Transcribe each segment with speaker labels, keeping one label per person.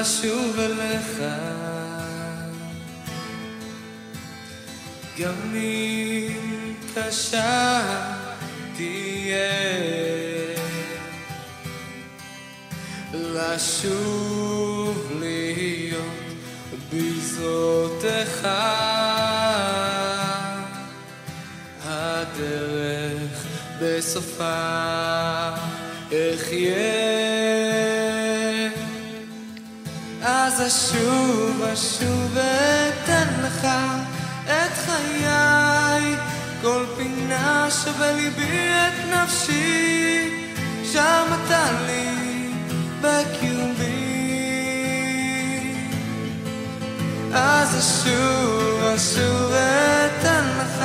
Speaker 1: לשוב אליך. גם אם קשה תהיה. לשוב להיות בזרותיך הדרך בסופה אחיה אשוב אשוב ואתן לך את חיי. כל פינה שבליבי את נפשי שם אתה לי בקרבי אז אשוב אשוב ואתן לך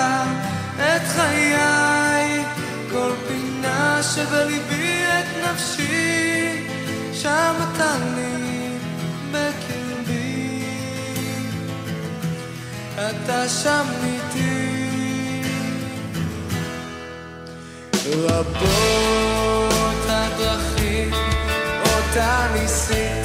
Speaker 1: את חיי. כל פינה שבליבי את נפשי שם אתה לי אתה שם איתי. רבות הדרכים אותה ניסיתי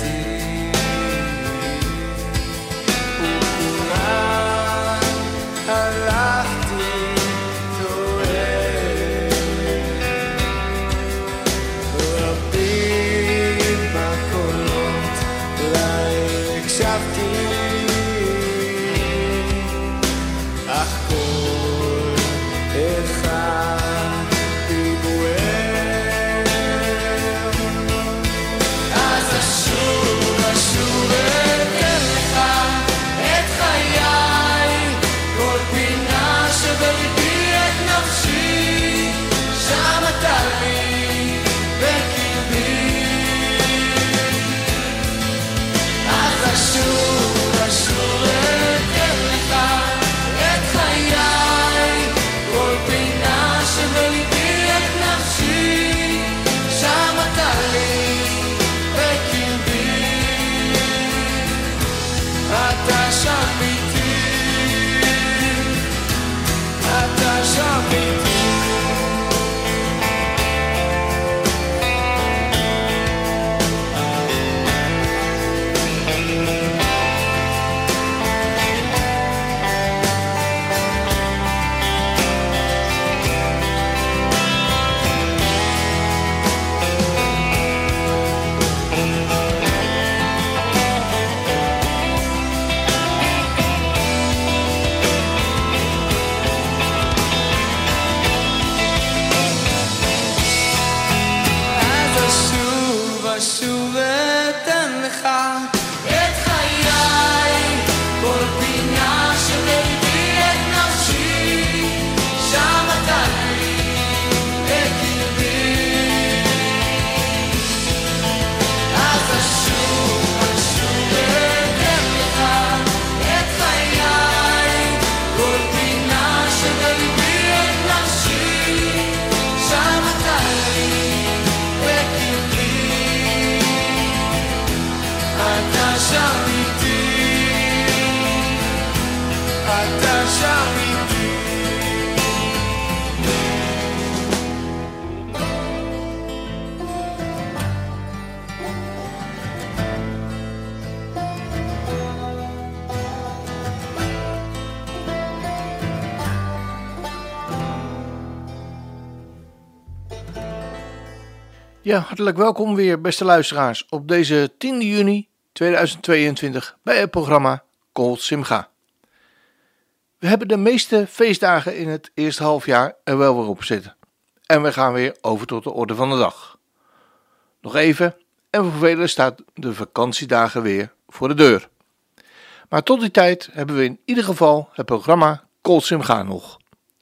Speaker 2: Ja, hartelijk welkom weer, beste luisteraars, op deze 10 juni 2022 bij het programma Kol Simga. We hebben de meeste feestdagen in het eerste halfjaar er wel weer op zitten. En we gaan weer over tot de orde van de dag. Nog even, en voor velen staat de vakantiedagen weer voor de deur. Maar tot die tijd hebben we in ieder geval het programma Kol Simga nog.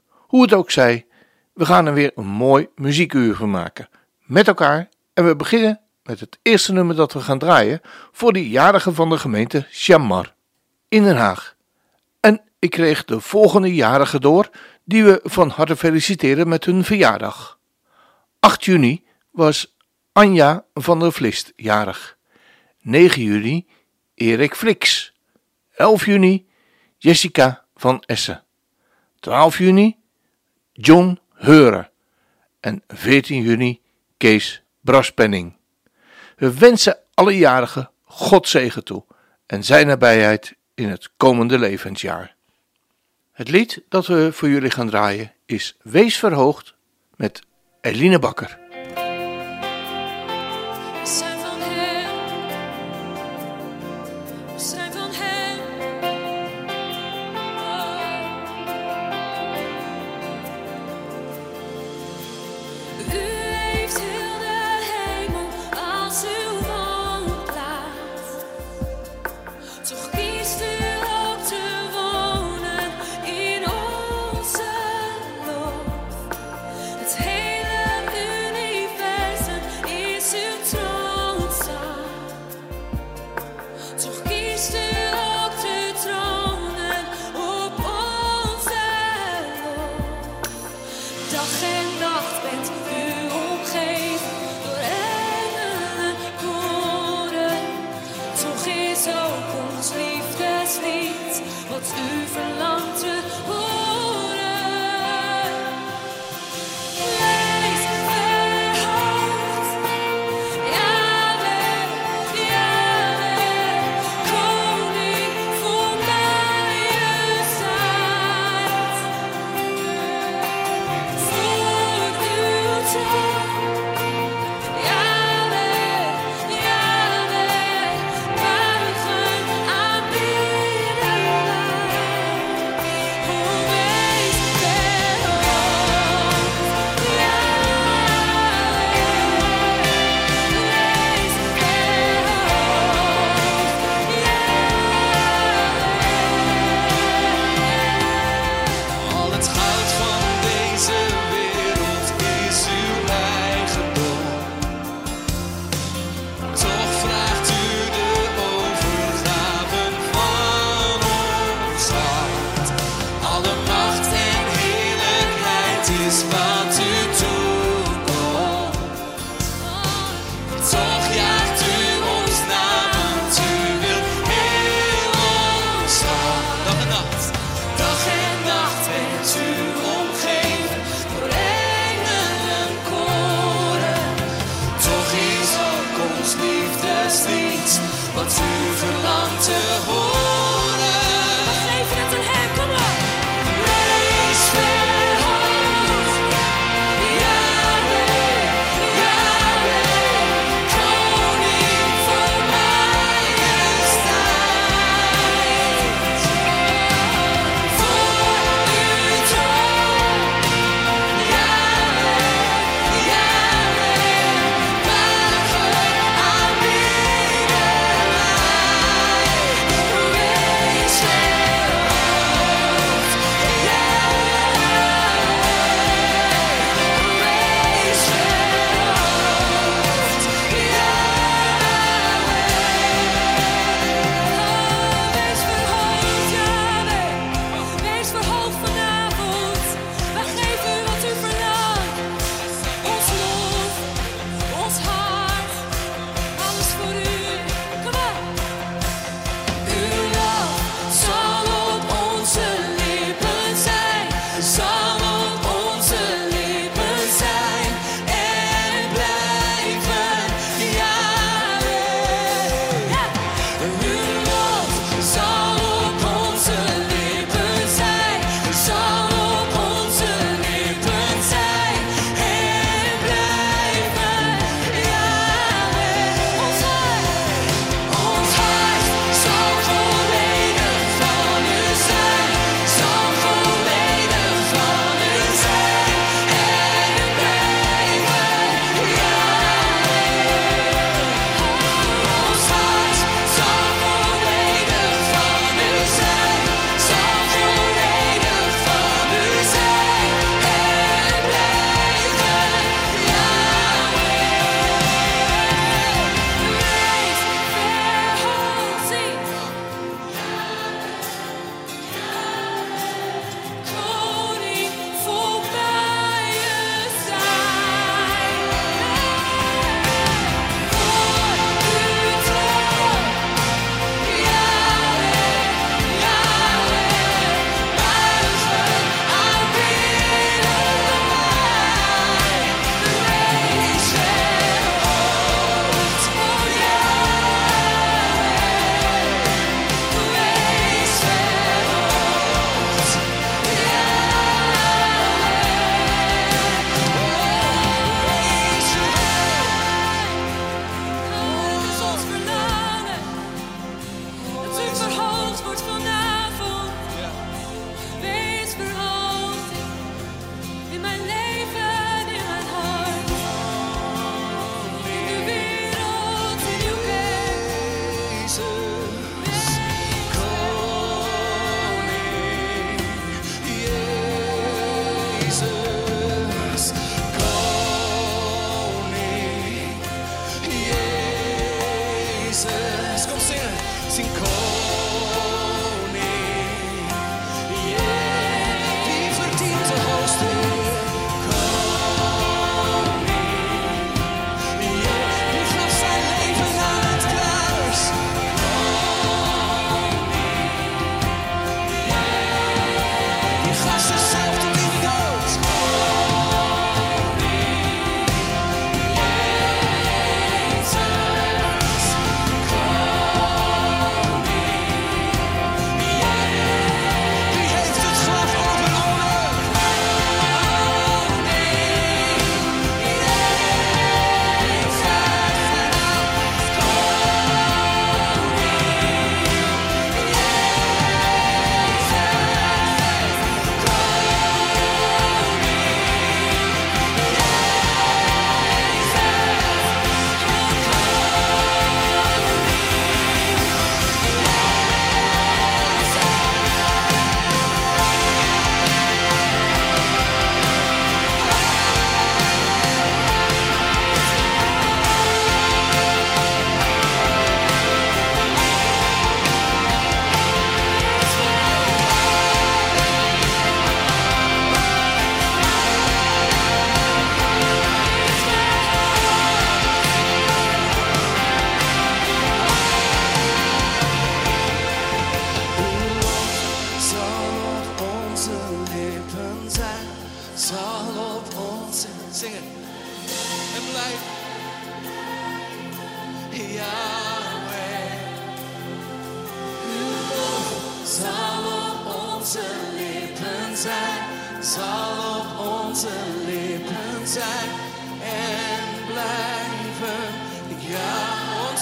Speaker 2: Hoe het ook zij, we gaan er weer een mooi muziekuur van maken met elkaar en we beginnen met het eerste nummer dat we gaan draaien voor de jarigen van de gemeente Chamar in Den Haag. En ik kreeg de volgende jarigen door die we van harte feliciteren met hun verjaardag. 8 juni was Anja van der Vlist jarig. 9 juni Erik Flix. 11 juni Jessica van Essen. 12 juni John Heuren. En 14 juni Kees Braspenning. We wensen
Speaker 3: alle jarigen God zegen toe en zijn nabijheid in het komende levensjaar. Het lied dat we voor jullie gaan draaien is Wees Verhoogd met Eline Bakker.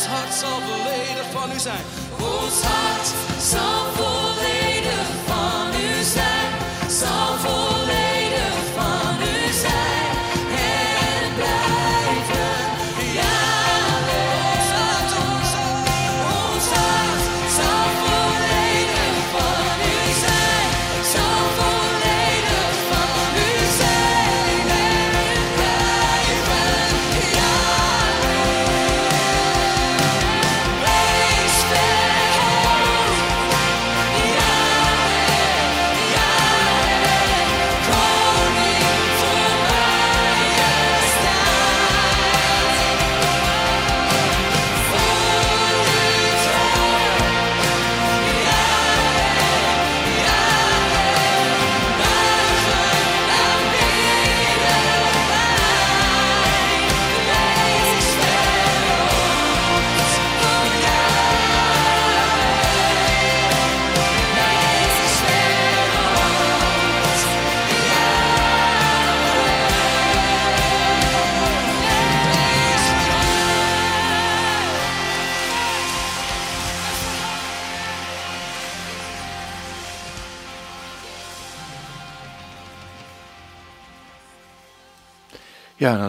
Speaker 4: Ons
Speaker 5: hart
Speaker 1: zal volledig van u zijn. Ons hart zal volledig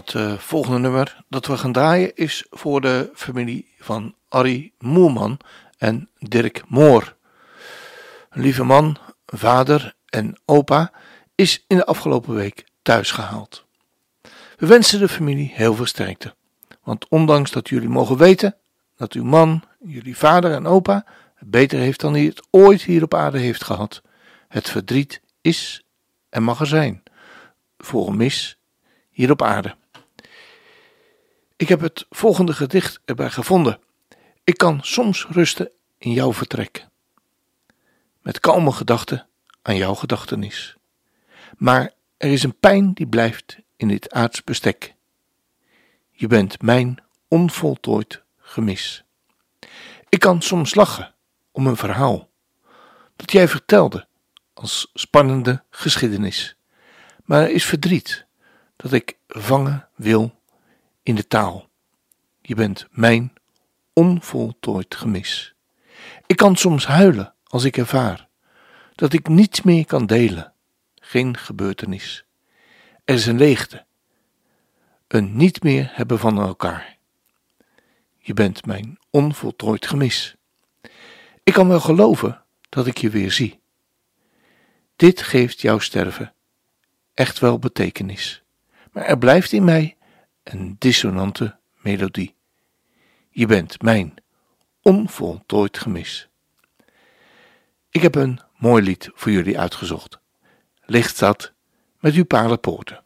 Speaker 2: het eh, volgende nummer dat we gaan draaien is voor de familie van Arrie Moerman en Dirk Moor. Een lieve man, vader en opa is in de afgelopen week thuis gehaald. We wensen de familie heel veel sterkte, want ondanks dat jullie mogen weten dat uw man, jullie vader en opa beter heeft dan hij het ooit hier op aarde heeft gehad, het verdriet is en mag er zijn voor een mis hier op aarde. Ik heb het volgende gedicht erbij gevonden. Ik kan soms rusten in jouw vertrek. Met kalme gedachten aan jouw gedachtenis. Maar er is een pijn die blijft in dit aards bestek. Je bent mijn onvoltooid gemis. Ik kan soms lachen om een verhaal dat jij vertelde als spannende geschiedenis. Maar er is verdriet dat ik vangen wil in de taal. Je bent mijn onvoltooid gemis. Ik kan soms huilen als ik ervaar dat ik niets meer kan delen, geen gebeurtenis. Er is een leegte, een niet meer hebben van elkaar. Je bent mijn onvoltooid gemis. Ik kan wel geloven dat ik je weer zie. Dit geeft jouw sterven echt wel betekenis maar er blijft in mij een dissonante melodie. Je bent mijn onvoltooid gemis. Ik heb een mooi lied voor jullie uitgezocht. Lichtstad met uw palenpoorten.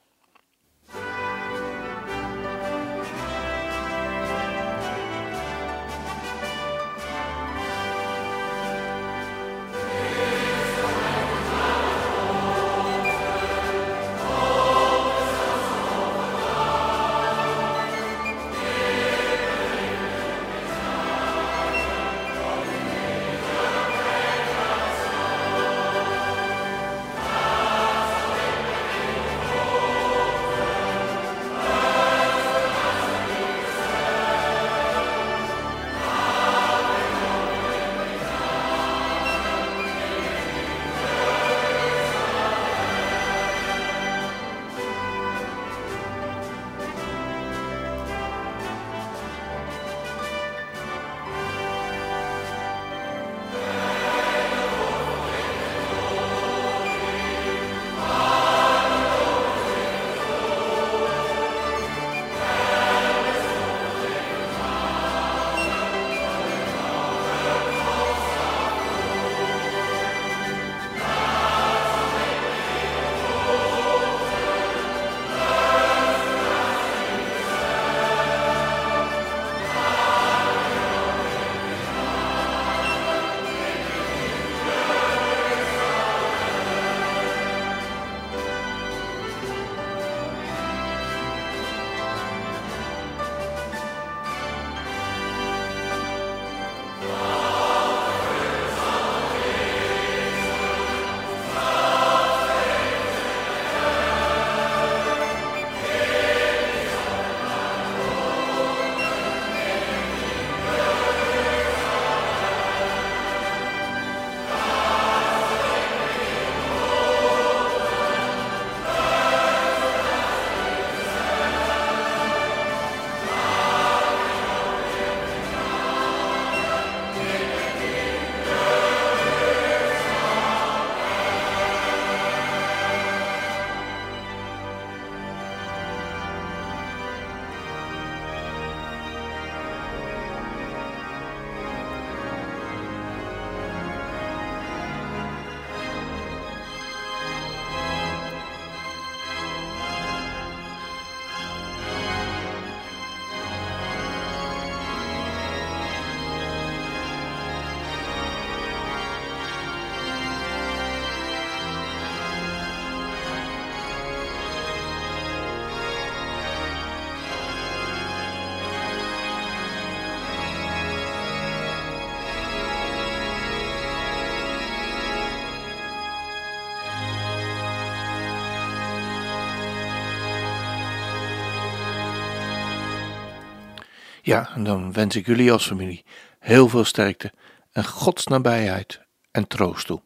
Speaker 2: Ja, en dan wens ik jullie als familie heel veel sterkte en Gods nabijheid en troost toe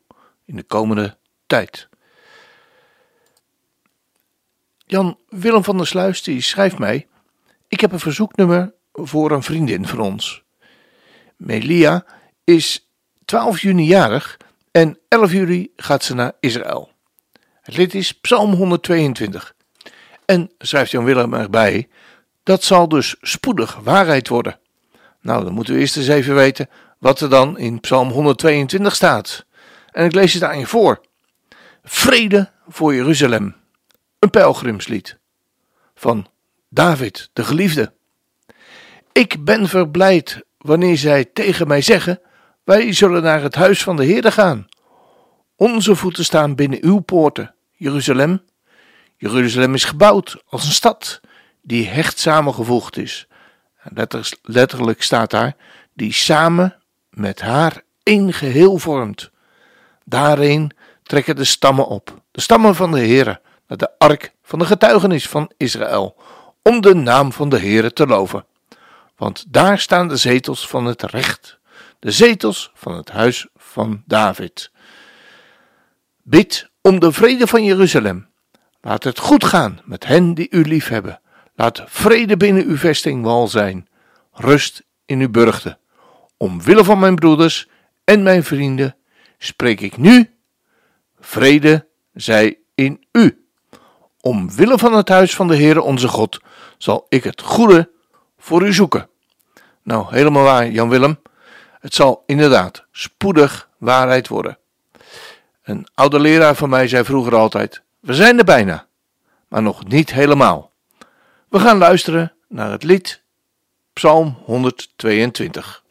Speaker 2: in de komende tijd. Jan Willem van der Sluis die schrijft mij: Ik heb een verzoeknummer voor een vriendin van ons. Melia is 12 juni jarig en 11 juli gaat ze naar Israël. Het lied is Psalm 122. En schrijft Jan Willem erbij: Dat zal dus spoedig waarheid worden. Nou, dan moeten we eerst eens even weten wat er dan in Psalm 122 staat. En ik lees het aan je voor. Vrede voor Jeruzalem. Een pelgrimslied. Van David, de geliefde. Ik ben verblijd wanneer zij tegen mij zeggen: Wij zullen naar het huis van de Heerde gaan. Onze voeten staan binnen uw poorten, Jeruzalem. Jeruzalem is gebouwd als een stad die hecht samengevoegd is. Letter- letterlijk staat daar, die samen met haar één geheel vormt. Daarheen trekken de stammen op, de stammen van de Heere, naar de ark van de getuigenis van Israël, om de naam van de Heere te loven. Want daar staan de zetels van het recht, de zetels van het huis van David. Bid om de vrede van Jeruzalem. Laat het goed gaan met hen die u liefhebben. Laat vrede binnen uw vestingwal zijn, rust in uw burchten. Omwille van mijn broeders en mijn vrienden spreek ik nu: vrede zij in u. Omwille van het huis van de Heere onze God zal ik het goede voor u zoeken. Nou, helemaal waar, Jan Willem. Het zal inderdaad spoedig waarheid worden. Een oude leraar van mij zei vroeger altijd: We zijn er bijna, maar nog niet helemaal. We gaan luisteren naar het lied Psalm 122.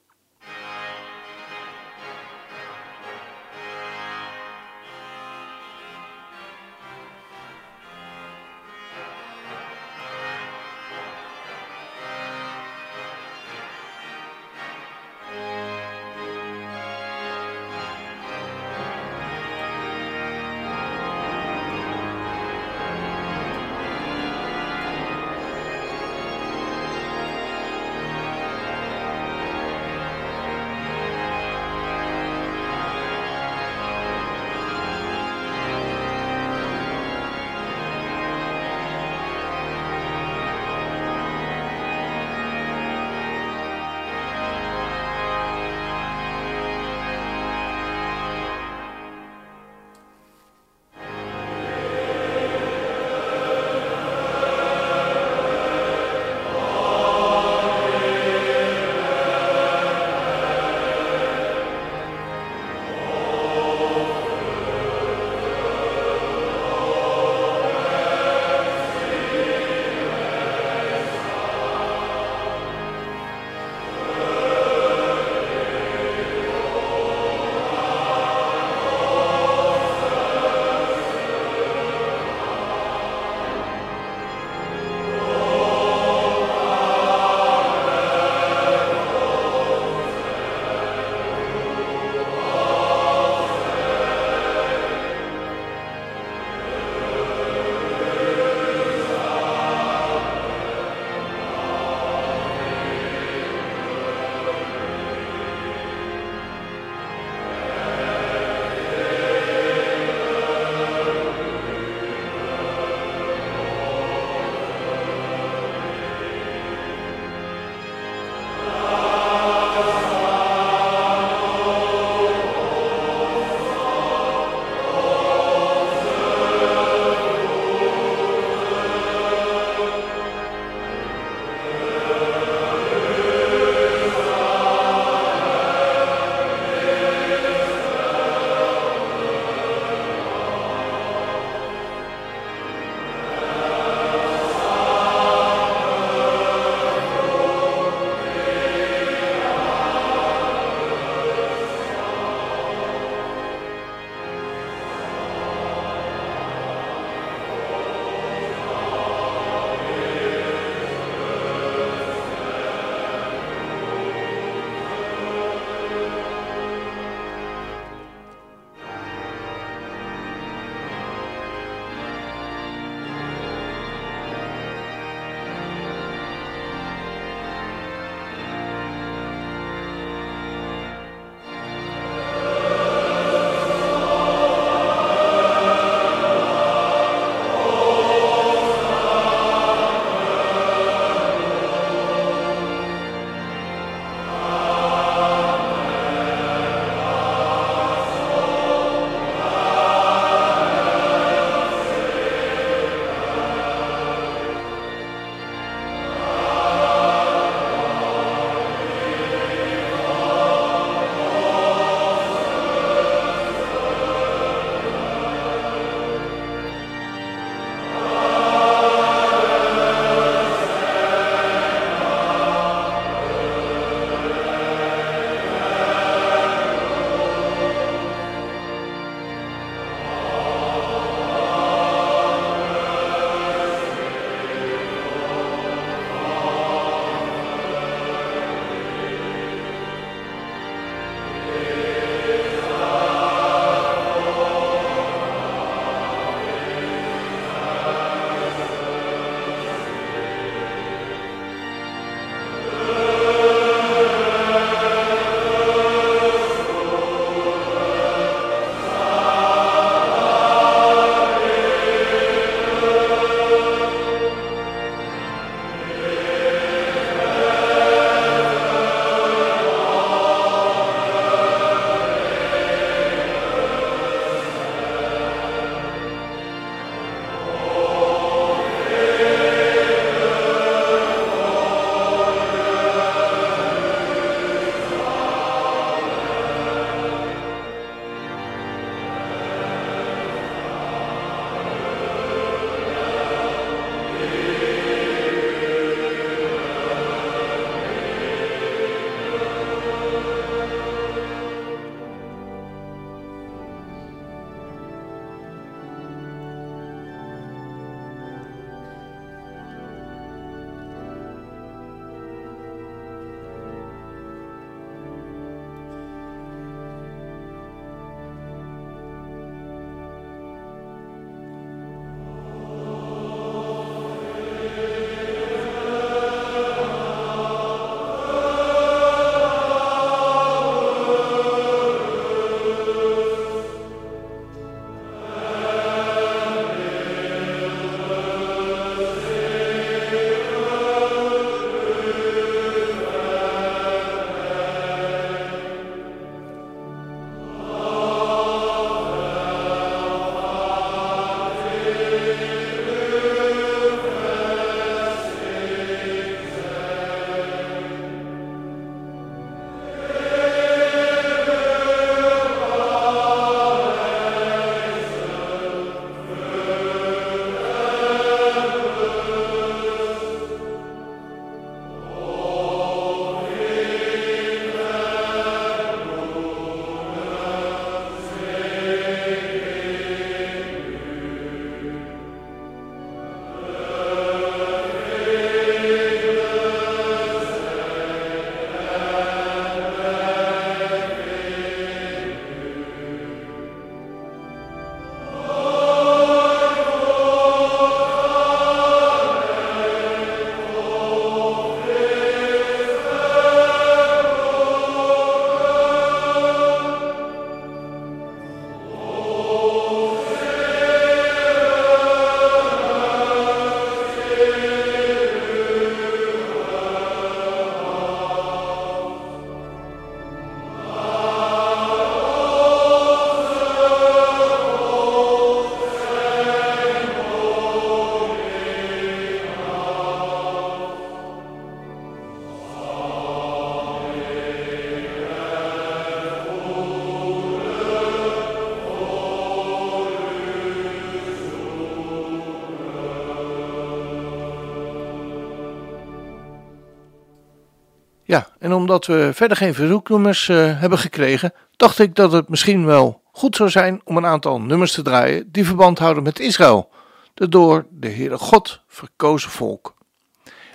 Speaker 2: Omdat we verder geen verzoeknummers eh, hebben gekregen, dacht ik dat het misschien wel goed zou zijn om een aantal nummers te draaien die verband houden met Israël, de door de Heere God verkozen volk.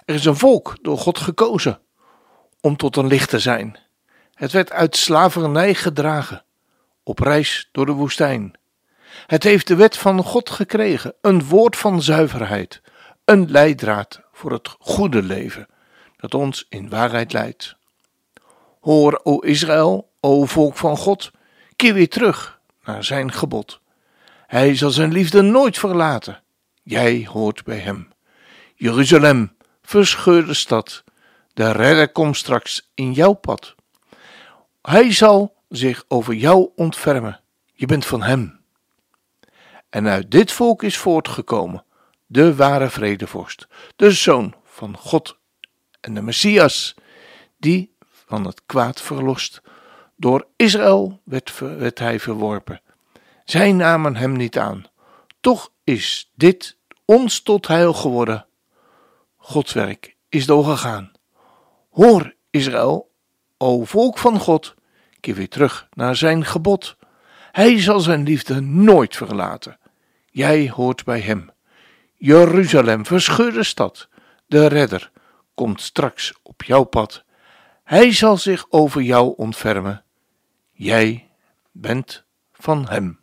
Speaker 2: Er is een volk door God gekozen om tot een licht te zijn. Het werd uit slavernij gedragen, op reis door de woestijn. Het heeft de wet van God gekregen, een woord van zuiverheid, een leidraad voor het goede leven, dat ons in waarheid leidt. Hoor, o Israël, o volk van God, keer weer terug naar zijn gebod. Hij zal zijn liefde nooit verlaten. Jij hoort bij hem. Jeruzalem, verscheurde stad, de redder komt straks in jouw pad. Hij zal zich over jou ontfermen. Je bent van hem. En uit dit volk is voortgekomen de ware vredevorst, de zoon van God en de Messias, die van het kwaad verlost. Door Israël werd, hij verworpen. Zij namen hem niet aan. Toch is dit ons tot heil geworden. Gods werk is doorgegaan. Hoor, Israël, o volk van God, keer weer terug naar zijn gebod. Hij zal zijn liefde nooit verlaten. Jij hoort bij hem. Jeruzalem, verscheurde stad, de redder, komt straks op jouw pad. Hij zal zich over jou ontfermen. Jij bent van hem.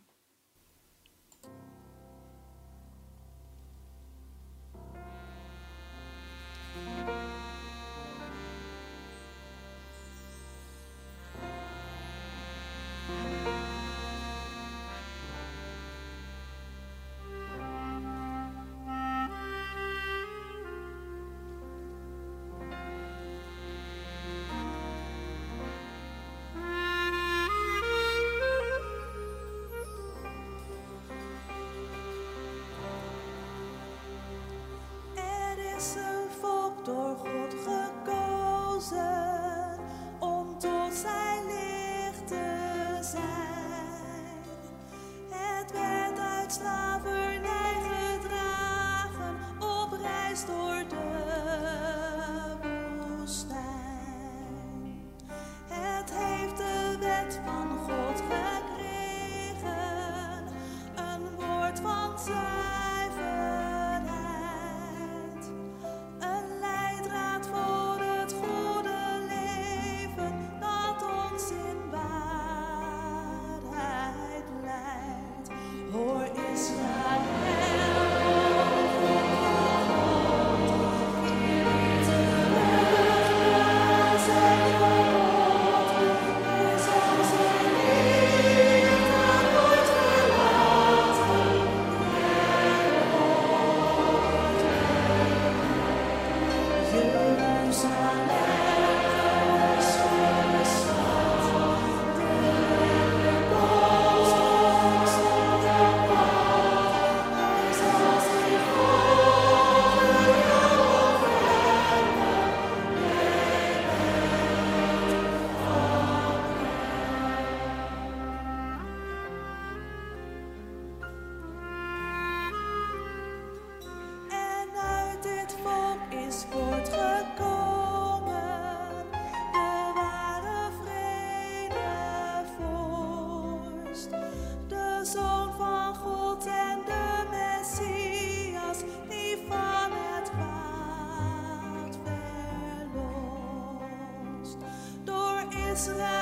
Speaker 3: Zoon van God en de Messias, die van het kwaad verlost. Door Israël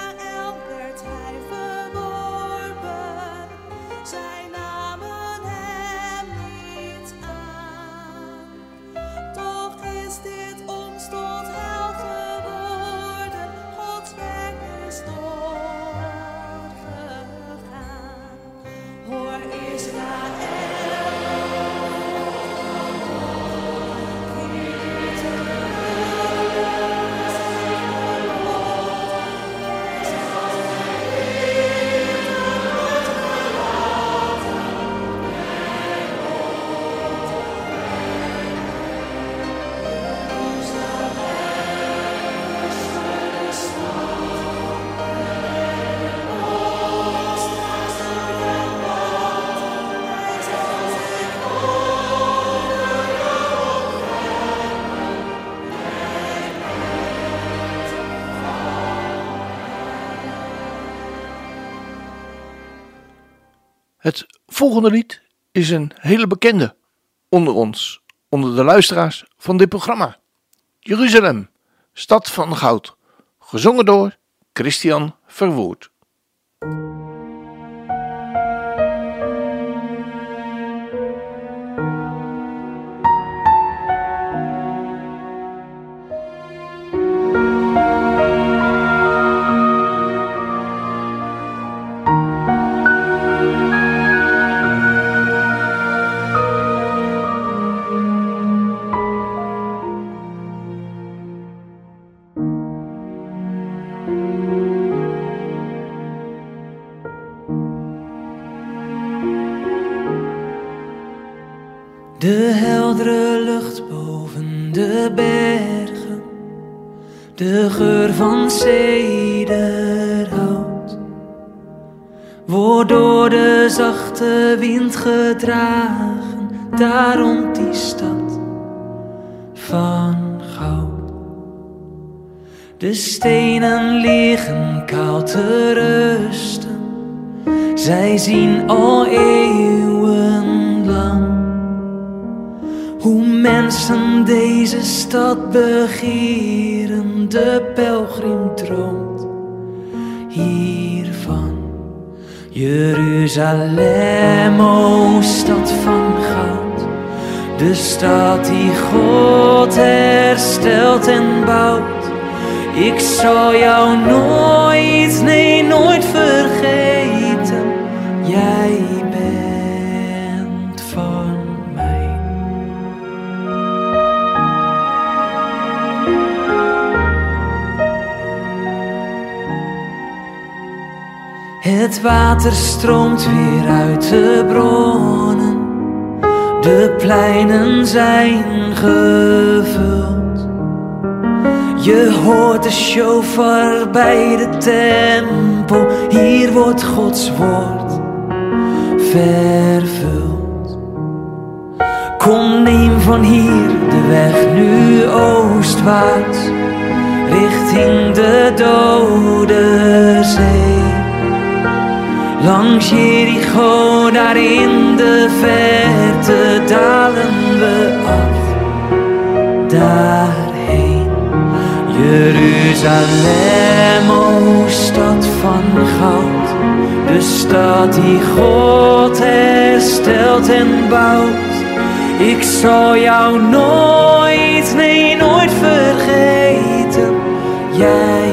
Speaker 2: volgende lied is een hele bekende onder ons, onder de luisteraars van dit programma. Jeruzalem, stad van goud, gezongen door Christian Verwoerd.
Speaker 1: Van cederhout, wordt door de zachte wind gedragen, daar rond die stad van goud. De stenen liggen koud te rusten, zij zien al eeuwenlang hoe mensen deze stad begeren, de pelgrim droomt hiervan. Jeruzalem, o stad van goud, de stad die God herstelt en bouwt. Ik zal jou nooit, nee nooit vergeten, jij Het water stroomt weer uit de bronnen, de pleinen zijn gevuld. Je hoort de shofar bij de tempel, hier wordt Gods woord vervuld. Kom, neem van hier de weg nu oostwaarts, richting de dode zee. Langs Jericho, daar in de verte dalen we af, daarheen. Jeruzalem, o stad van goud, de stad die God herstelt en bouwt. Ik zal jou nooit, nee nooit vergeten, jij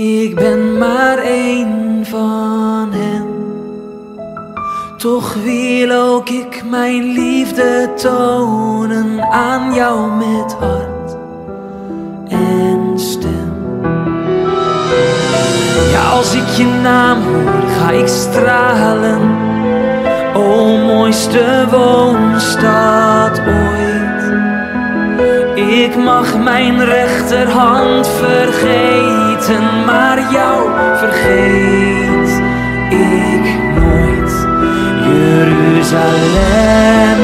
Speaker 1: ik ben maar één van hen. Toch wil ook ik mijn liefde tonen aan jou met hart en stem. Ja, als ik je naam hoor, ga ik stralen. O mooiste woonstad ooit. Ik mag mijn rechterhand vergeten, maar jou vergeet ik nooit. Jeruzalem,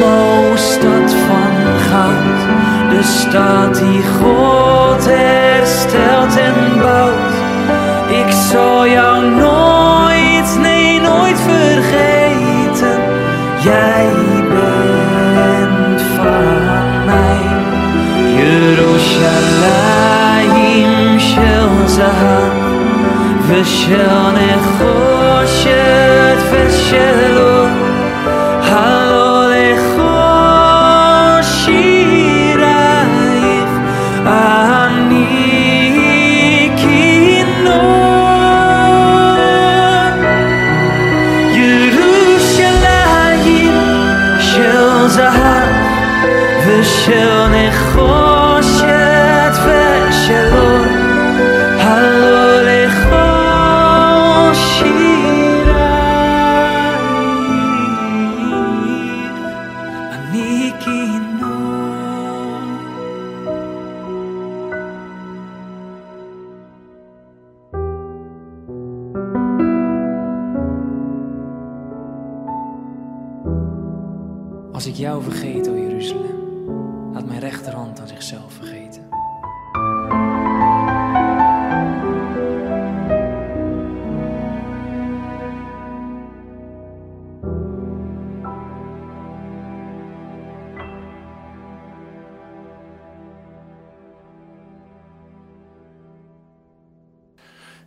Speaker 1: o stad van goud, de stad die God herstelt en bouwt. Ik zal jou nooit, nee nooit vergeten, jij ירושלים של זהב ושל נחושת ושל אור ik jou vergeet, o Jeruzalem. Laat mijn rechterhand aan zichzelf vergeten.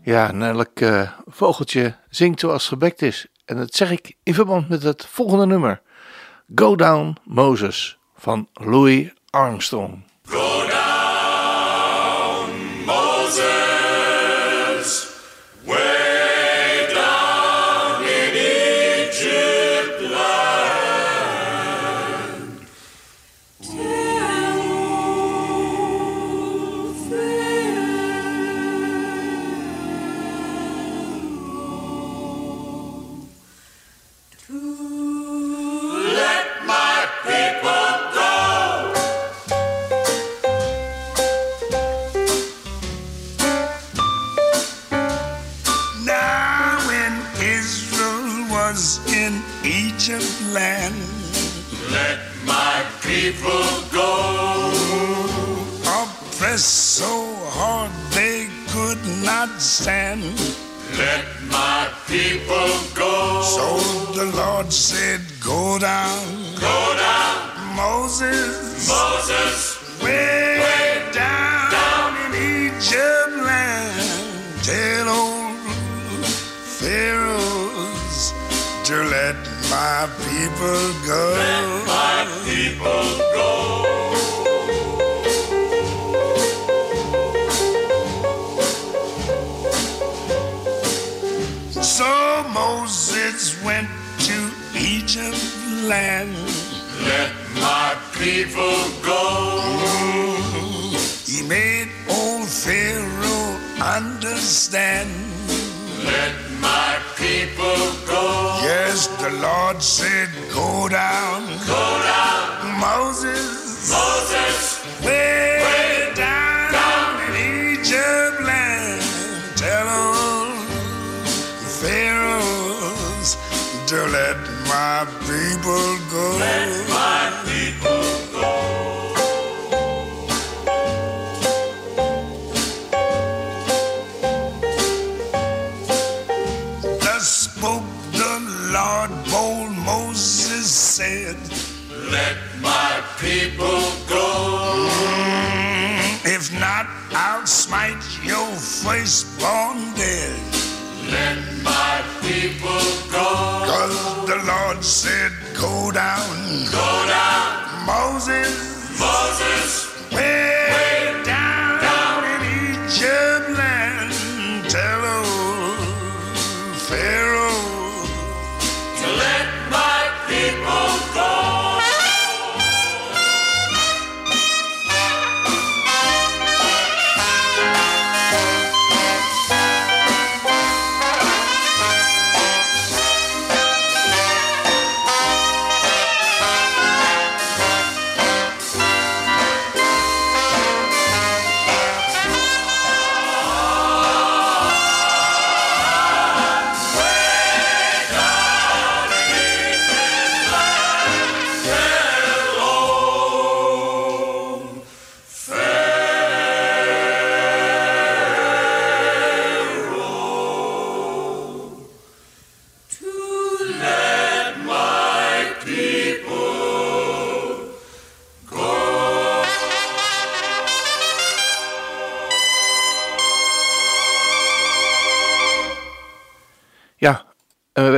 Speaker 2: Ja, en elk eh, vogeltje zingt zoals gebekt is. En dat zeg ik in verband met het volgende nummer. Go Down Moses van Louis Armstrong.
Speaker 6: Let my people go.
Speaker 7: So the Lord said, Go down,
Speaker 6: Go down,
Speaker 7: Moses,
Speaker 6: Moses.
Speaker 7: way,
Speaker 6: Way
Speaker 7: down,
Speaker 6: down.
Speaker 7: in Egypt land. Tell old Pharaohs to let my people go.
Speaker 6: Let my people
Speaker 7: Egypt land.
Speaker 6: Let my people go.
Speaker 7: He made old Pharaoh understand.
Speaker 6: Let my people go.
Speaker 7: Yes, the Lord said, Go down,
Speaker 6: Go down,
Speaker 7: Moses,
Speaker 6: Moses.
Speaker 7: way,
Speaker 6: Way
Speaker 7: down,
Speaker 6: down.
Speaker 7: in Egypt land. Tell old Pharaohs to let people go.
Speaker 6: Let my people go.
Speaker 7: Thus spoke the Lord, bold Moses said,
Speaker 6: Let my people go.
Speaker 7: If not, I'll smite your firstborn dead.
Speaker 6: Let my people go.
Speaker 7: Cause the Lord said, Go down,
Speaker 6: Go down,
Speaker 7: Moses,
Speaker 6: Moses.
Speaker 7: way,
Speaker 6: Way
Speaker 7: down,
Speaker 6: down.
Speaker 7: in Egypt land. Tell old Pharaoh,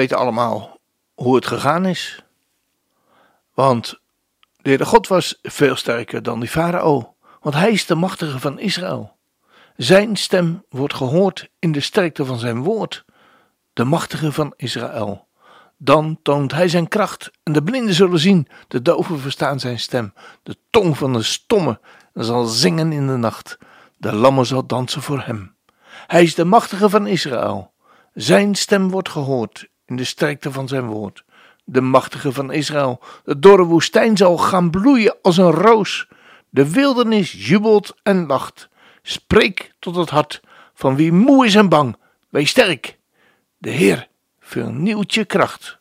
Speaker 2: weten allemaal hoe het gegaan is. Want de Heere God was veel sterker dan die farao, want hij is de machtige van Israël. Zijn stem wordt gehoord in de sterkte van zijn woord, de machtige van Israël. Dan toont hij zijn kracht en de blinden zullen zien, de doven verstaan zijn stem, de tong van de stomme zal zingen in de nacht, de lammen zal dansen voor hem. Hij is de machtige van Israël. Zijn stem wordt gehoord de sterkte van zijn woord. De machtige van Israël. De dorre woestijn zal gaan bloeien als een roos. De wildernis jubelt en lacht. Spreek tot het hart van wie moe is en bang. Wees sterk. De Heer vernieuwt je kracht.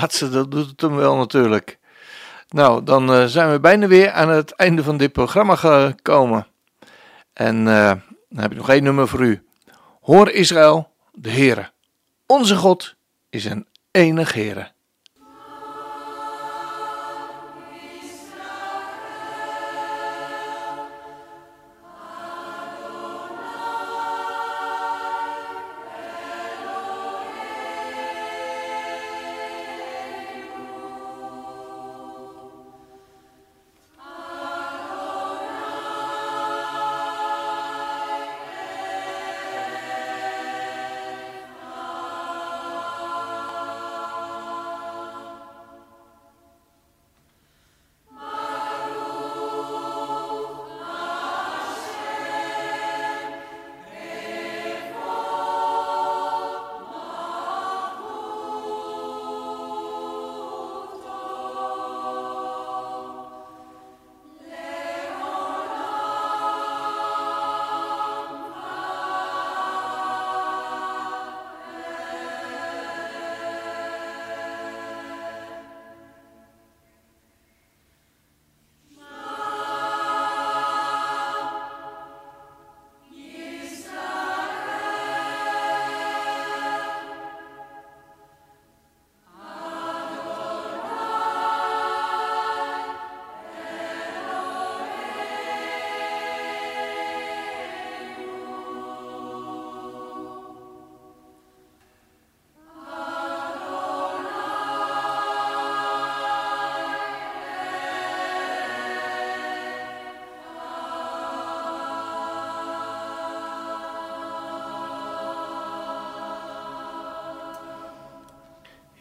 Speaker 2: Laatste, dat doet het hem wel natuurlijk. Nou, dan eh, zijn we bijna weer aan het einde van dit programma gekomen. En eh, dan heb ik nog één nummer voor u. Hoor Israël, de Heere. Onze God is een enig Heere.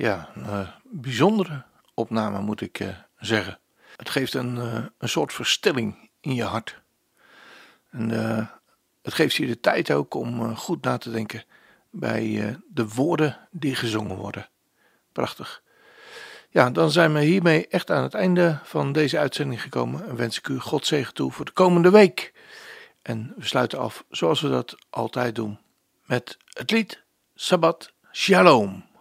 Speaker 2: Ja, een eh, bijzondere opname moet ik eh, zeggen. Het geeft een, eh, een soort verstilling in je hart. En het geeft je de tijd ook om goed na te denken bij de woorden die gezongen worden. Prachtig. Ja, dan zijn we hiermee echt aan het einde van deze uitzending gekomen. En wens ik u God zegen toe voor de komende week. En we sluiten af zoals we dat altijd doen. Met het lied Sabbat Shalom.